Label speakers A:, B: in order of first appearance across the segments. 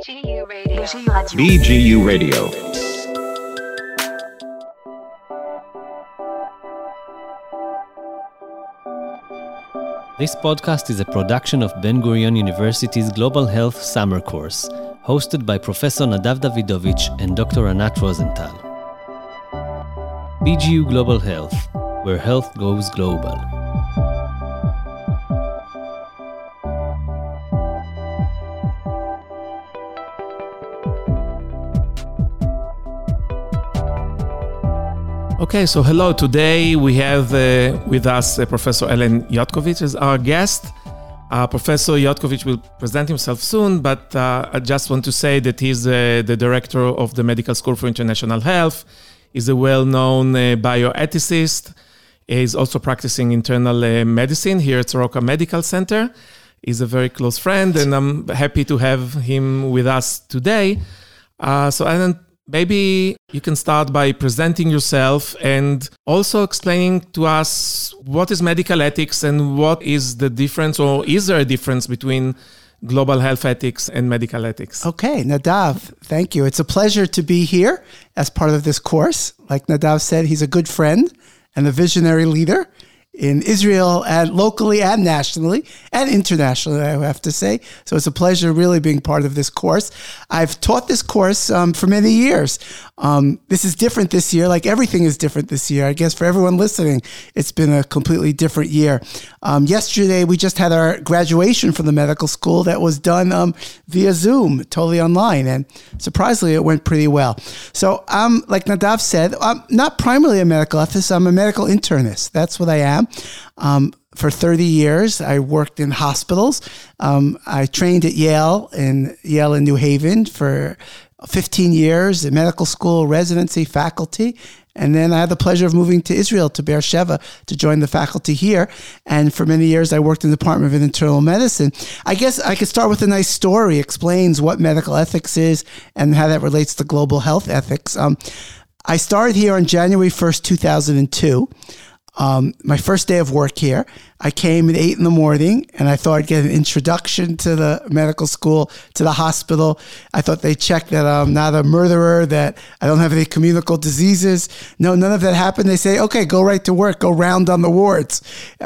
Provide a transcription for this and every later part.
A: BGU Radio.
B: BGU Radio.
C: This podcast is a production of Ben Gurion University's Global Health Summer Course, hosted by Professor Nadav Davidovich and Dr. Anat Rosenthal. BGU Global Health, where health goes global.
D: Okay, so hello. Today we have uh, with us uh, Professor Alan Jotkowitz as our guest. Uh, Professor Jotkowitz will present himself soon, but uh, I just want to say that he's uh, the director of the Medical School for International Health. He's a well-known uh, bioethicist. He's also practicing internal medicine here at Soroka Medical Center. He's a very close friend, and I'm happy to have him with us today. So, Alan, maybe you can start by presenting yourself and also explaining to us what is medical ethics and what is the difference, or is there a difference between global health ethics and medical ethics?
E: Okay, Nadav, thank you. It's a pleasure to be here as part of this course. Like Nadav said, he's a good friend and a visionary leader in Israel and locally and nationally and internationally, I have to say. So it's a pleasure really being part of this course. I've taught this course um, for many years. Um, this is different this year, like everything is different this year. I guess for everyone listening, it's been a completely different year. Um, yesterday, we just had our graduation from the medical school that was done um, via Zoom, totally online. And surprisingly, it went pretty well. So, um, like Nadav said, I'm not primarily a medical ethicist, I'm a medical internist. That's what I am. Um, for 30 years, I worked in hospitals. Um, I trained at Yale in Yale in New Haven for 15 years in medical school, residency, faculty. And then I had the pleasure of moving to Israel, to Beersheba, to join the faculty here. And for many years, I worked in the Department of Internal Medicine. I guess I could start with a nice story, explains what medical ethics is and how that relates to global health ethics. Um, I started here on January 1st, 2002. Um, my first day of work here, I came at eight in the morning and I thought I'd get an introduction to the medical school, to the hospital. I thought they'd check that I'm not a murderer, that I don't have any communicable diseases. No, none of that happened. They say, okay, go right to work, go round on the wards.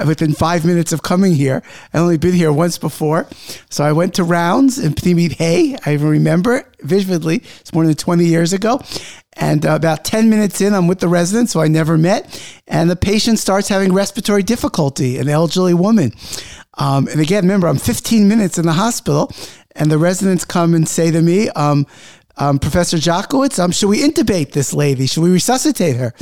E: Within five minutes of coming here, I'd only been here once before. So I went to rounds in Pnimit Hay. I even remember vividly. It's more than 20 years ago. And uh, about 10 minutes in, I'm with the resident, so I never met. And the patient starts having respiratory difficulty, an elderly woman. Um, and again, remember, I'm 15 minutes in the hospital, and the residents come and say to me, um, um, Professor Jotkowitz, um, should we intubate this lady? Should we resuscitate her?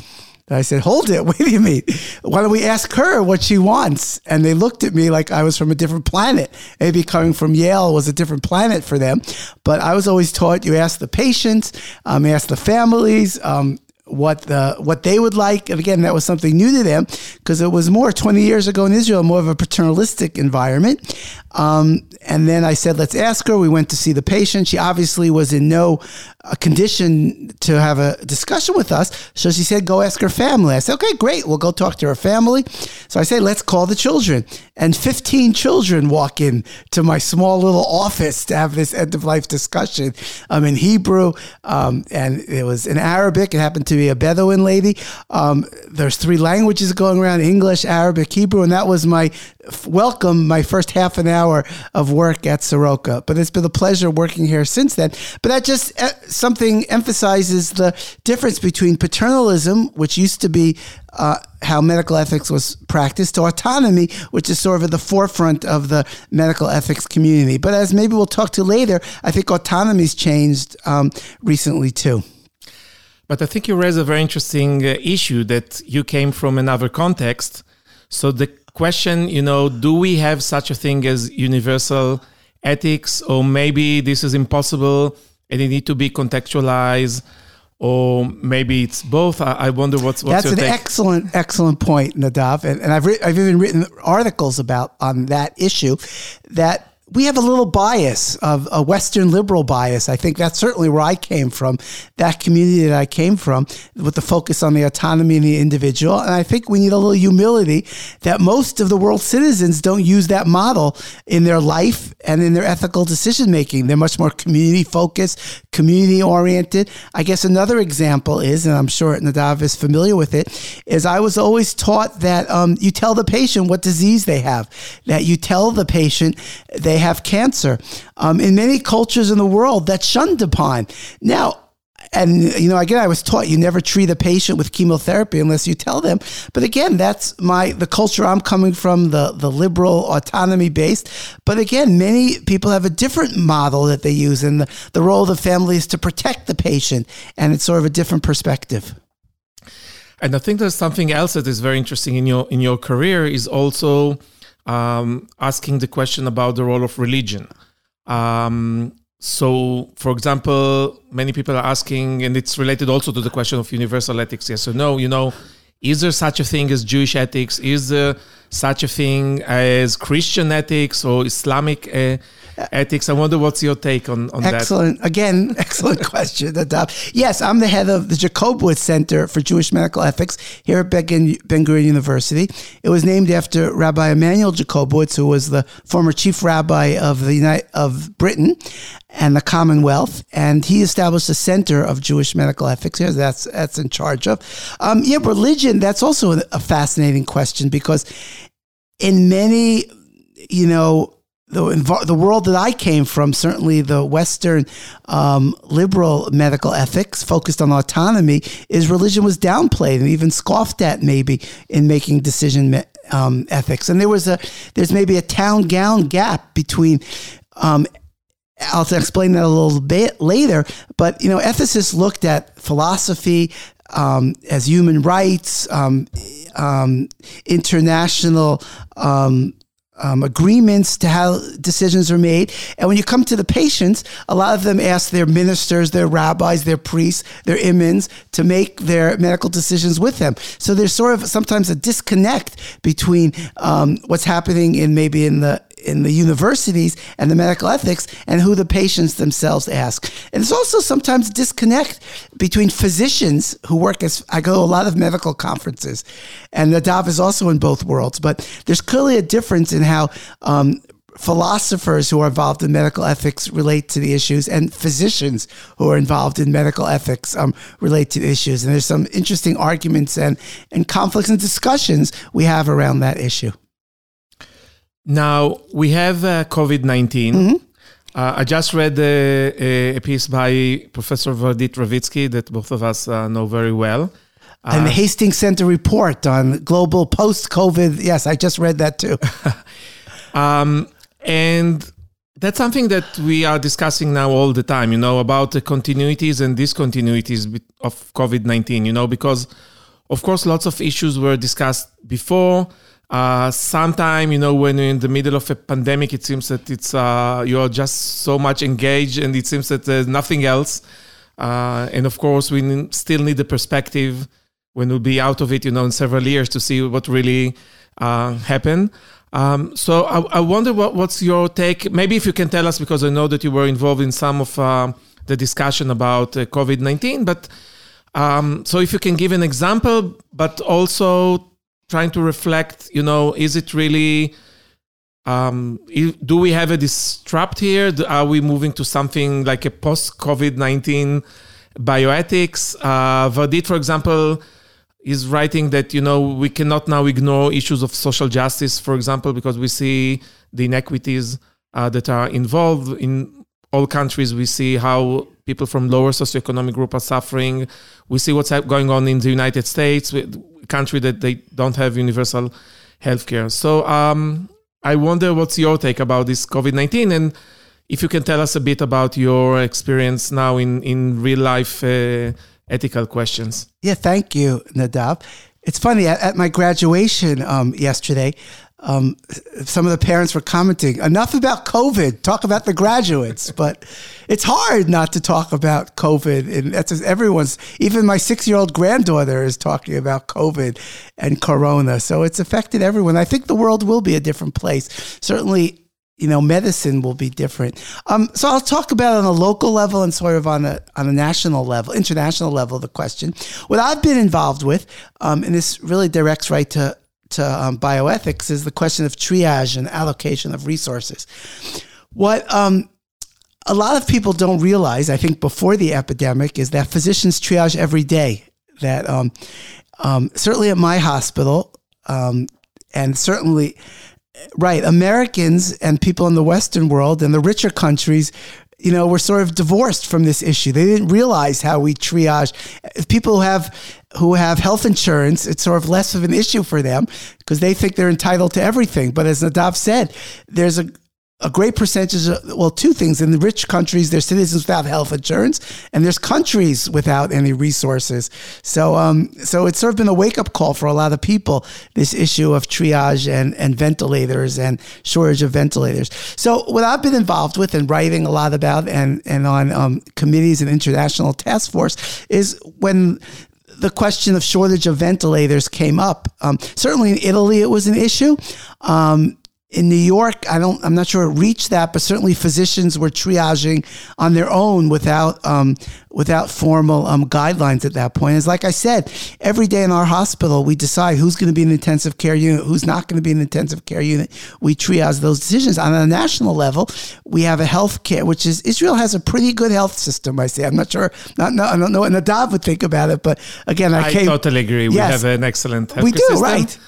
E: And I said, hold it. Wait a minute. Why don't we ask her what she wants? And they looked at me like I was from a different planet. Maybe coming from Yale was a different planet for them. But I was always taught you ask the patients, um, ask the families, um, what the what they would like and again that was something new to them because it was more 20 years ago in Israel more of a paternalistic environment um, and then I said let's ask her we went to see the patient she obviously was in no uh, condition to have a discussion with us. So she said go ask her family. I said okay great. We'll go talk to her family. So I say let's call the children. And 15 children walk in to my small little office to have this end of life discussion. Um, in Hebrew um, and it was in Arabic. It happened to be a Bedouin lady. Um, there's three languages going around English, Arabic, Hebrew, and that was my welcome, my first half an hour of work at Soroka. But it's been a pleasure working here since then. But that just uh, something emphasizes the difference between paternalism, which used to be uh, how medical ethics was practiced, to autonomy, which is sort of at the forefront of the medical ethics community. But as maybe we'll talk to later, I think autonomy's changed um, recently too.
D: But I think you raise a very interesting uh, issue that you came from another context. So the question, you know, do we have such a thing as universal ethics, or maybe this is impossible and it need to be contextualized, or maybe it's both? I, I wonder what's what's
E: That's
D: your
E: an
D: take?
E: excellent, excellent point, Nadav, and, and I've re- I've even written articles about on that issue. That we have a little bias of a Western liberal bias. I think that's certainly where I came from, that community that I came from, with the focus on the autonomy of the individual. And I think we need a little humility that most of the world's citizens don't use that model in their life and in their ethical decision making. They're much more community focused, community oriented. I guess another example is, and I'm sure Nadav is familiar with it, is I was always taught that um, you tell the patient what disease they have, that you tell the patient they have cancer. Um, in many cultures in the world, that's shunned upon. Now, and you know again i was taught you never treat a patient with chemotherapy unless you tell them but again that's my the culture i'm coming from the the liberal autonomy based but again many people have a different model that they use and the, the role of the family is to protect the patient and it's sort of a different perspective
D: and i think there's something else that is very interesting in your in your career is also um, asking the question about the role of religion. Um, so, for example, many people are asking, and it's related also to the question of universal ethics yes or no, you know, is there such a thing as Jewish ethics? Is there such a thing as Christian ethics or Islamic uh, ethics? I wonder what's your take on, on
E: excellent.
D: that.
E: Again, excellent question. Yes, I'm the head of the Jakobovits Center for Jewish Medical Ethics here at Ben Gurion University. It was named after Rabbi Immanuel Jakobovits, who was the former chief rabbi of the United, of Britain and the Commonwealth, and he established a center of Jewish medical ethics here. That's that's in charge of. Um, yeah, religion. That's also a fascinating question because in many, you know, the, the world that I came from, certainly the Western um, liberal medical ethics focused on autonomy, is religion was downplayed and even scoffed at maybe in making decision um, ethics. And there was a there's maybe a town gown gap between um, I'll explain that a little bit later. But you know, ethicists looked at philosophy um, as human rights, um, um, international um, agreements to how decisions are made. And when you come to the patients, a lot of them ask their ministers, their rabbis, their priests, their imams to make their medical decisions with them. So there's sort of sometimes a disconnect between um, what's happening in maybe in the in the universities and the medical ethics and who the patients themselves ask. And there's also sometimes disconnect between physicians who work as I go to a lot of medical conferences, and Nadav is also in both worlds. But there's clearly a difference in how um, philosophers who are involved in medical ethics relate to the issues, and physicians who are involved in medical ethics um, relate to the issues. And there's some interesting arguments and, and conflicts and discussions we have around that issue.
D: Now we have uh, COVID 19. Mm-hmm. Uh, I just read a, a, piece by Professor Vardit Ravitsky that both of us uh, know very well.
E: and the uh, Hastings Center report on global post COVID. Yes, I just read that too.
D: um, and that's something that we are discussing now all the time, you know, about the continuities and discontinuities of COVID 19, you know, because of course lots of issues were discussed before uh, sometime you know when you're in the middle of a pandemic it seems that it's uh, you're just so much engaged and it seems that there's nothing else. Uh, and of course we still need the perspective when we'll be out of it you know in several years to see what really uh, happened. Um, so I, I, wonder what, what's your take? Maybe if you can tell us because i know that you were involved in some of uh, the discussion about uh, covid-19 but um, so if you can give an example but also trying to reflect, you know, is it really, um, do we have a disrupt here? Are we moving to something like a post COVID 19 bioethics? Uh, Vardit, for example, is writing that, you know, we cannot now ignore issues of social justice, for example, because we see the inequities uh, that are involved in all countries. We see how people from lower socioeconomic group are suffering. We see what's going on in the United States country that they don't have universal healthcare. So um, I wonder what's your take about this COVID 19 and if you can tell us a bit about your experience now in, in real life uh, ethical questions.
E: Yeah, thank you, Nadav. It's funny, at, at my graduation um, yesterday, um, some of the parents were commenting, enough about COVID, talk about the graduates. but it's hard not to talk about COVID. And that's everyone's, even my six year old granddaughter is talking about COVID and Corona. So it's affected everyone. I think the world will be a different place. Certainly, you know, medicine will be different. Um, so I'll talk about on a local level and sort of on a on a national level, international level. The question, what I've been involved with, um, and this really directs right to to um, bioethics, is the question of triage and allocation of resources. What um, a lot of people don't realize, I think, before the epidemic, is that physicians triage every day. That um, um, certainly at my hospital, um, and certainly right americans and people in the western world and the richer countries you know were sort of divorced from this issue. They didn't realize how we triage people who have who have health insurance it's sort of less of an issue for them because they think they're entitled to everything. But as nadav said there's a a great percentage of, well, two things. In the rich countries, there's citizens without health insurance, and there's countries without any resources. So, um, so it's sort of been a wake up call for a lot of people, this issue of triage and, and ventilators and shortage of ventilators. So, what I've been involved with and writing a lot about and, and on um, committees and international task force is when the question of shortage of ventilators came up. Um, certainly in Italy, it was an issue. Um, in New York, I don't, I'm not sure it reached that, but certainly physicians were triaging on their own without, um, without formal um, guidelines at that point. It's like I said, every day in our hospital, we decide who's going to be in an intensive care unit, who's not going to be in an intensive care unit. We triage those decisions. On a national level, we have a health care, which is Israel has a pretty good health system. I say, I'm not sure, not, no, I don't know what Nadav would think about it, but again, I,
D: I
E: came,
D: totally agree. We have an excellent healthcare
E: we do
D: system.
E: right.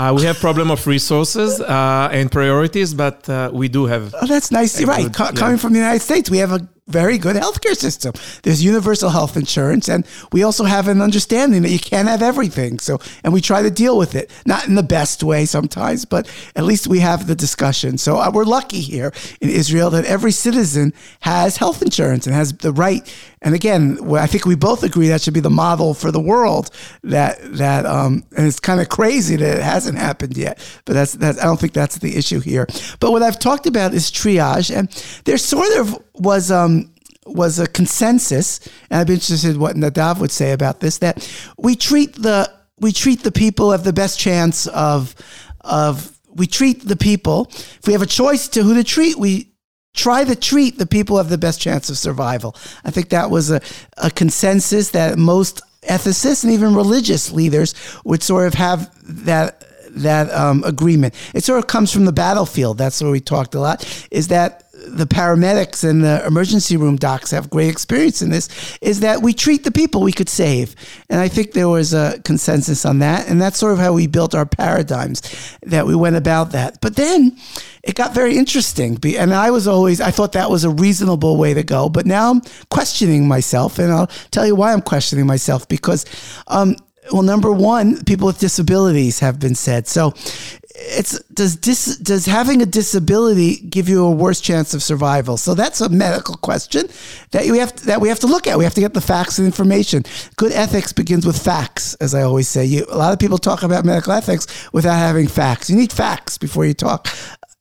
D: Uh, we have problem of resources uh, and priorities, but uh, we do have.
E: Oh, that's nice. right.
D: good-
E: Co-
D: yeah.
E: Coming from the United States, we have a very good healthcare system. There's universal health insurance, and we also have an understanding that you can't have everything. So, and we try to deal with it, not in the best way sometimes, but at least we have the discussion. So uh, we're lucky here in Israel that every citizen has health insurance and has the right. And again, I think we both agree that should be the model for the world. That that um, and it's kind of crazy that it hasn't happened yet. But that's that's I don't think that's the issue here. But what I've talked about is triage, and there sort of was um, was a consensus, and I'd be interested in what Nadav would say about this. That we treat the we treat the people have the best chance of of we treat the people. If we have a choice to who to treat, we try to treat the people have the best chance of survival. I think that was a, a consensus that most ethicists and even religious leaders would sort of have that that um, agreement. It sort of comes from the battlefield. That's where we talked a lot. Is that the paramedics and the emergency room docs have great experience in this is that we treat the people we could save. And I think there was a consensus on that. And that's sort of how we built our paradigms that we went about that. But then it got very interesting. And I was always, I thought that was a reasonable way to go. But now I'm questioning myself. And I'll tell you why I'm questioning myself because, um, well, number one, people with disabilities have been said. So it's does dis, does having a disability give you a worse chance of survival? So that's a medical question that we have to, that we have to look at. We have to get the facts and information. Good ethics begins with facts, as I always say. You, a lot of people talk about medical ethics without having facts. You need facts before you talk.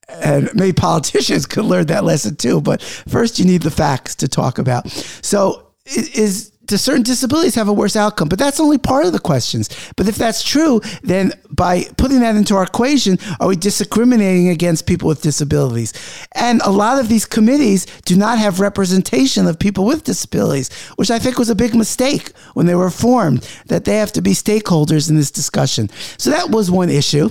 E: And maybe politicians could learn that lesson too. But first, you need the facts to talk about. So, is certain disabilities have a worse outcome? But that's only part of the questions. But if that's true, then by putting that into our equation, are we discriminating against people with disabilities? And a lot of these committees do not have representation of people with disabilities, which I think was a big mistake when they were formed, that they have to be stakeholders in this discussion. So that was one issue.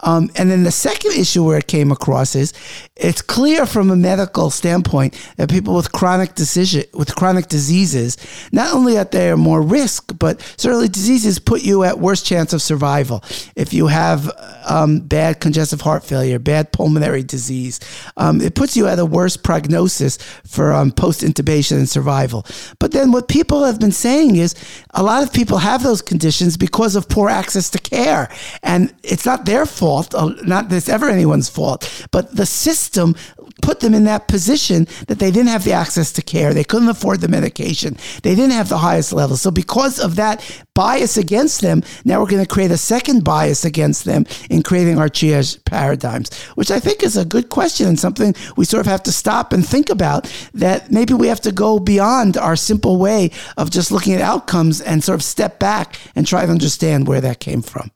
E: Um, and then the second issue where it came across is it's clear from a medical standpoint that people with chronic decision with chronic diseases, not only that they are more risk, but certainly diseases put you at worse chance of survival. If you have um, bad congestive heart failure, bad pulmonary disease, um, it puts you at a worse prognosis for um, post intubation and survival. But then what people have been saying is a lot of people have those conditions because of poor access to care, and it's not their fault. Uh, Not that it's ever anyone's fault, but the system put them in that position that they didn't have the access to care. They couldn't afford the medication. They didn't have the highest level. So because of that bias against them, now we're going to create a second bias against them in creating our triage paradigms, which I think is a good question and something we sort of have to stop and think about that maybe we have to go beyond our simple way of just looking at outcomes and sort of step back and try to understand where that came from.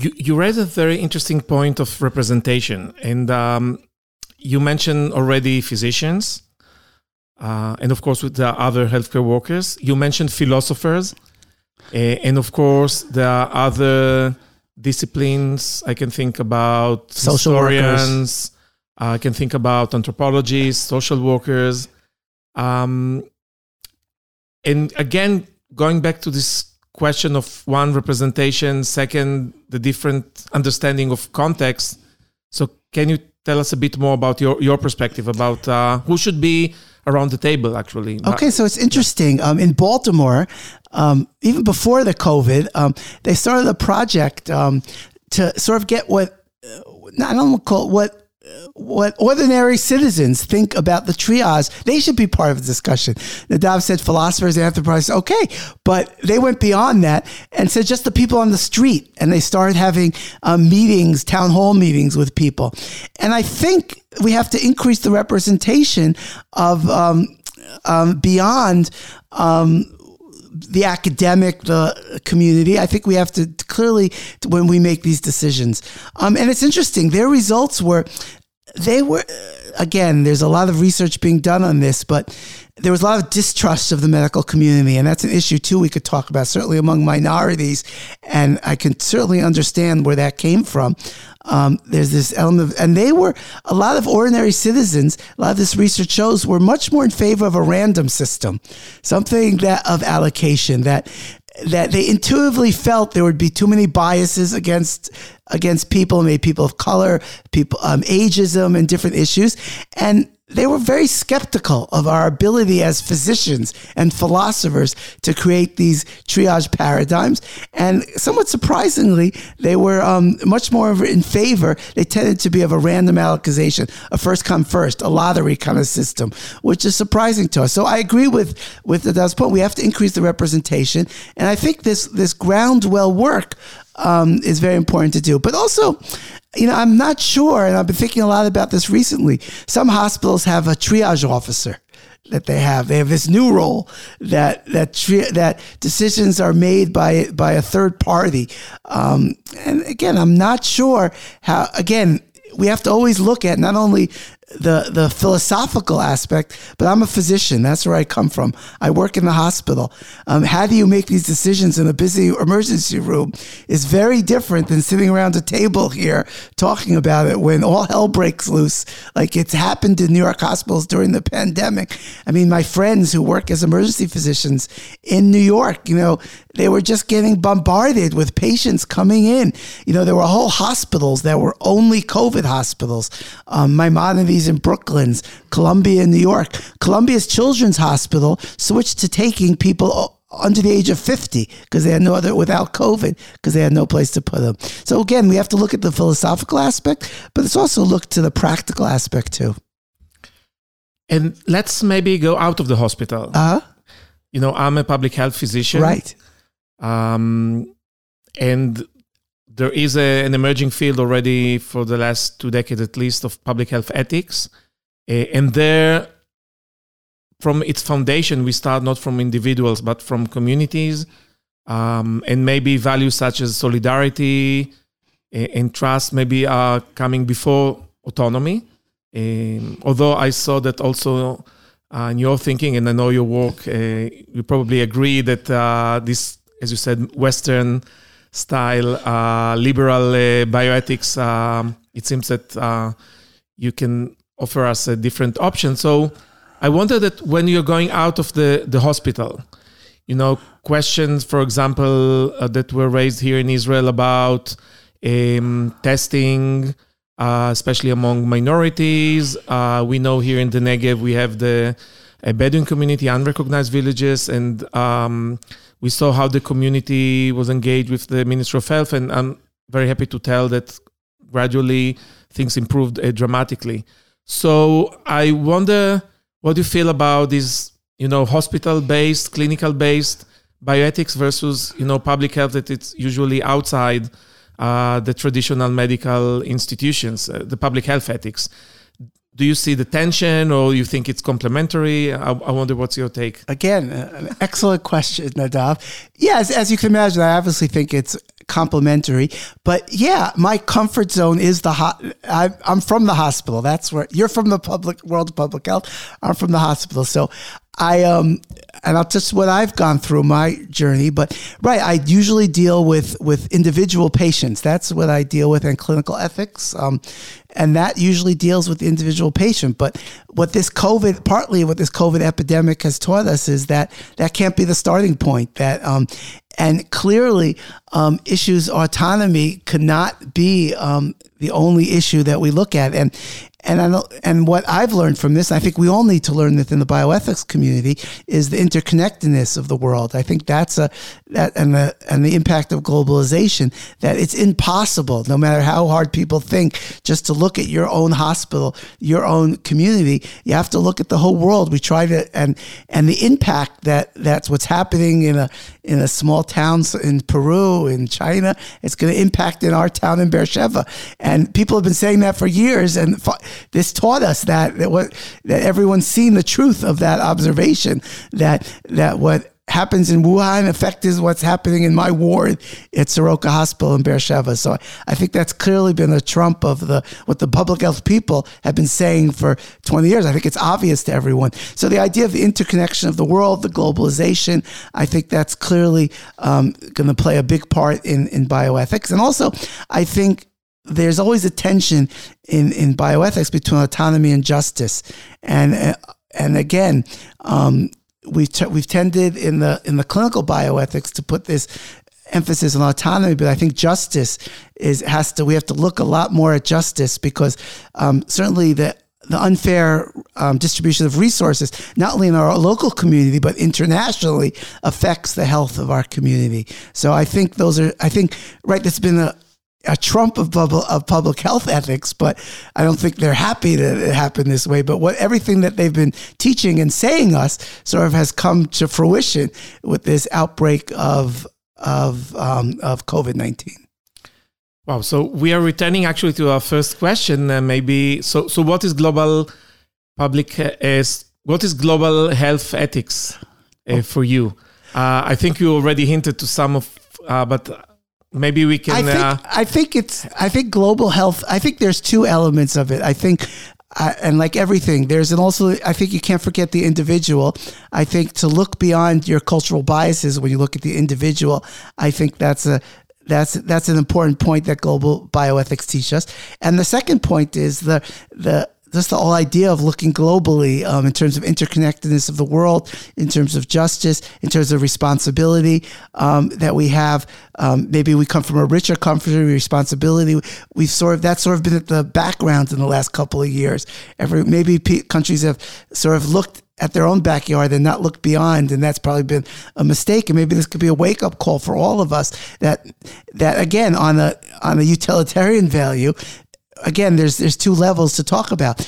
D: You, you raised a very interesting point of representation, and um, you mentioned already physicians, uh, and of course with the other healthcare workers. You mentioned philosophers, uh, and of course there are other disciplines. I can think about
E: Social
D: historians. I can think about anthropologists, social workers, um, and again going back to this question of one representation, second the different understanding of context. So can you tell us a bit more about your, your perspective about uh, who should be around the table actually?
E: Okay so it's interesting. Um, in baltimore um, even before the covid um, they started a project um, to sort of get what uh, i don't want to call it what what ordinary citizens think about the triage, they should be part of the discussion. Nadav said philosophers, anthropologists, okay, but they went beyond that and said just the people on the street, and they started having um, meetings, town hall meetings with people. And I think we have to increase the representation of um, um, beyond um, the academic, the community. I think we have to clearly, when we make these decisions. Um, and it's interesting, their results were, they were, again, there's a lot of research being done on this, but there was a lot of distrust of the medical community. And that's an issue, too, we could talk about, certainly among minorities. And I can certainly understand where that came from. Um, there's this element, of, and they were a lot of ordinary citizens. A lot of this research shows were much more in favor of a random system, something that of allocation that that they intuitively felt there would be too many biases against against people, maybe people of color, people um, ageism, and different issues, and they were very skeptical of our ability as physicians and philosophers to create these triage paradigms. And somewhat surprisingly, they were um, much more in favor. They tended to be of a random allocation, a first come first, a lottery kind of system, which is surprising to us. So I agree with with the point. We have to increase the representation, and I think this this groundwell work um, is very important to do. But also, you know, I'm not sure, and I've been thinking a lot about this recently. Some hospitals have a triage officer that they have. They have this new role that that tri- that decisions are made by by a third party. Um, and again, I'm not sure how. Again, we have to always look at not only the the philosophical aspect, but I'm a physician. That's where I come from. I work in the hospital. Um, how do you make these decisions in a busy emergency room is very different than sitting around a table here talking about it when all hell breaks loose, like it's happened in New York hospitals during the pandemic. I mean, my friends who work as emergency physicians in New York, you know, they were just getting bombarded with patients coming in. You know, there were whole hospitals that were only COVID hospitals. Um, In Brooklyn's, Columbia in New York. Columbia's Children's Hospital switched to taking people under the age of 50 because they had no other without covid because they had no place to put them. So again we have to look at the philosophical aspect but it's also look to the practical aspect too.
D: And let's maybe go out of the hospital.
E: Uh-huh.
D: You know i'm a public health physician.
E: Right.
D: Um, and there is a, an emerging field already for the last two decades at least of public health ethics. Uh, and there, from its foundation, we start not from individuals, but from communities. Um, and maybe values such as solidarity uh, and trust maybe are coming before autonomy. Um, although I saw that also uh, in your thinking, and I know your work, uh, you probably agree that uh, this as you said, Western style uh, liberal uh, bioethics. Um, it seems that uh, you can offer us a different option. So I wonder that when you're going out of the, the hospital, you know, questions, for example, uh, that were raised here in Israel about um, testing, uh, especially among minorities. Uh, we know here in the Negev we have the Bedouin community, unrecognized villages, and um, we saw how the community was engaged with the Ministry of Health, and I'm very happy to tell that gradually things improved uh, dramatically. So I wonder what you feel about this, you know, hospital-based, clinical-based bioethics versus, you know, public health that it's usually outside uh, the traditional medical institutions, uh, the public health ethics do you see the tension or you think it's complementary? I, I wonder what's your take.
E: Again, an excellent question, Nadav. Yeah, as, you can imagine, I obviously think it's complementary. But yeah, my comfort zone is the hot. I, I'm from the hospital. That's where you're from the public world of public health. I'm from the hospital. So I um and I'll just what I've gone through my journey, but right, I usually deal with with individual patients. That's what I deal with in clinical ethics, um, and that usually deals with the individual patient. But what this COVID, partly what this COVID epidemic has taught us is that that can't be the starting point. That um, and clearly, um, issues autonomy cannot be um, the only issue that we look at. And and I and what I've learned from this, I think we all need to learn within the bioethics community, is the interconnectedness of the world. I think that's a that and the and the impact of globalization. That it's impossible, no matter how hard people think, just to look at your own hospital, your own community. You have to look at the whole world. We try to and and the impact that that's what's happening in a in a small town in Peru, in China. It's going to impact in our town in Beersheba, and people have been saying that for years and this taught us that that what that everyone's seen the truth of that observation that that what happens in Wuhan affects what's happening in my ward at Soroka Hospital in Beersheba. So I think that's clearly been a trump of the what the public health people have been saying for 20 years. I think it's obvious to everyone. So the idea of the interconnection of the world, the globalization, I think that's clearly um, going to play a big part in in bioethics. And also, I think there's always a tension in, in bioethics between autonomy and justice. And, uh, and again, um, we've, t- we've tended in the, in the clinical bioethics to put this emphasis on autonomy, but I think justice is, has to, we have to look a lot more at justice because um, certainly the, the unfair um, distribution of resources, not only in our local community, but internationally, affects the health of our community. So I think those are, I think, right, that's been a, a trump of, bubble, of public health ethics, but I don't think they're happy that it happened this way. But what everything that they've been teaching and saying us sort of has come to fruition with this outbreak of of um, of COVID nineteen.
D: Wow! So we are returning actually to our first question. Uh, maybe so. So what is global public uh, is what is global health ethics uh, for you? Uh, I think you already hinted to some of, uh, but maybe we can.
E: I think,
D: uh,
E: I think it's. I think global health. I think there's two elements of it. I think. Uh, and like everything, there's an also. I think you can't forget the individual. I think to look beyond your cultural biases when you look at the individual. I think that's a that's that's an important point that global bioethics teach us. And the second point is the the just the whole idea of looking globally um, in terms of interconnectedness of the world, in terms of justice, in terms of responsibility um, that we have. Um, maybe we come from a richer country, responsibility. We've sort of that's sort of been at the background in the last couple of years. Every maybe p- countries have sort of looked at their own backyard and not look beyond and that's probably been a mistake and maybe this could be a wake up call for all of us that that again on a on a utilitarian value again, there's there's two levels to talk about.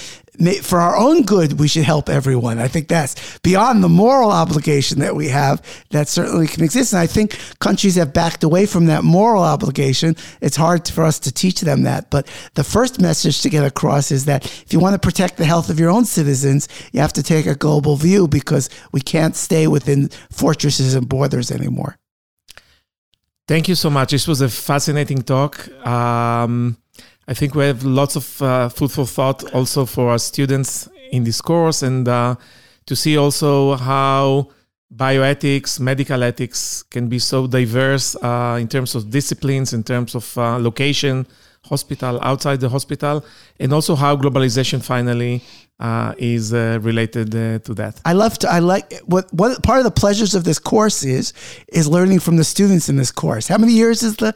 E: For our own good, we should help everyone. I think that's beyond the moral obligation that we have. That certainly can exist, and I think countries have backed away from that moral obligation. It's hard for us to teach them that. But the first message to get across is that if you want to protect the health of your own citizens, you have to take a global view because we can't stay within fortresses and borders anymore.
D: Thank you so much. This was a fascinating talk. Um, I think we have lots of uh, food for thought also for our students in this course and uh, to see also how bioethics, medical ethics can be so diverse uh, in terms of disciplines, in terms of uh, location, hospital, outside the hospital, and also how globalization finally uh, is uh, related to that.
E: I love to. I like what what part of the pleasures of this course is is learning from the students in this course. How many years has the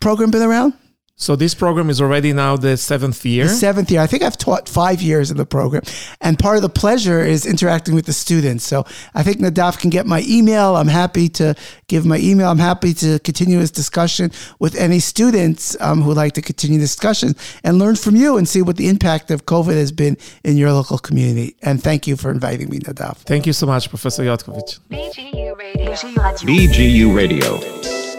E: program been around?
D: So this program is already now the seventh year.
E: The seventh year. I think I've taught five years in the program, and part of the pleasure is interacting with the students. So I think Nadav can get my email. I'm happy to give my email. I'm happy to continue this discussion with any students um, who like to continue the discussion and learn from you and see what the impact of COVID has been in your local community. And thank you for inviting me, Nadav.
D: Thank you so much, Professor Jotkowitz.
B: BGU Radio. BGU Radio.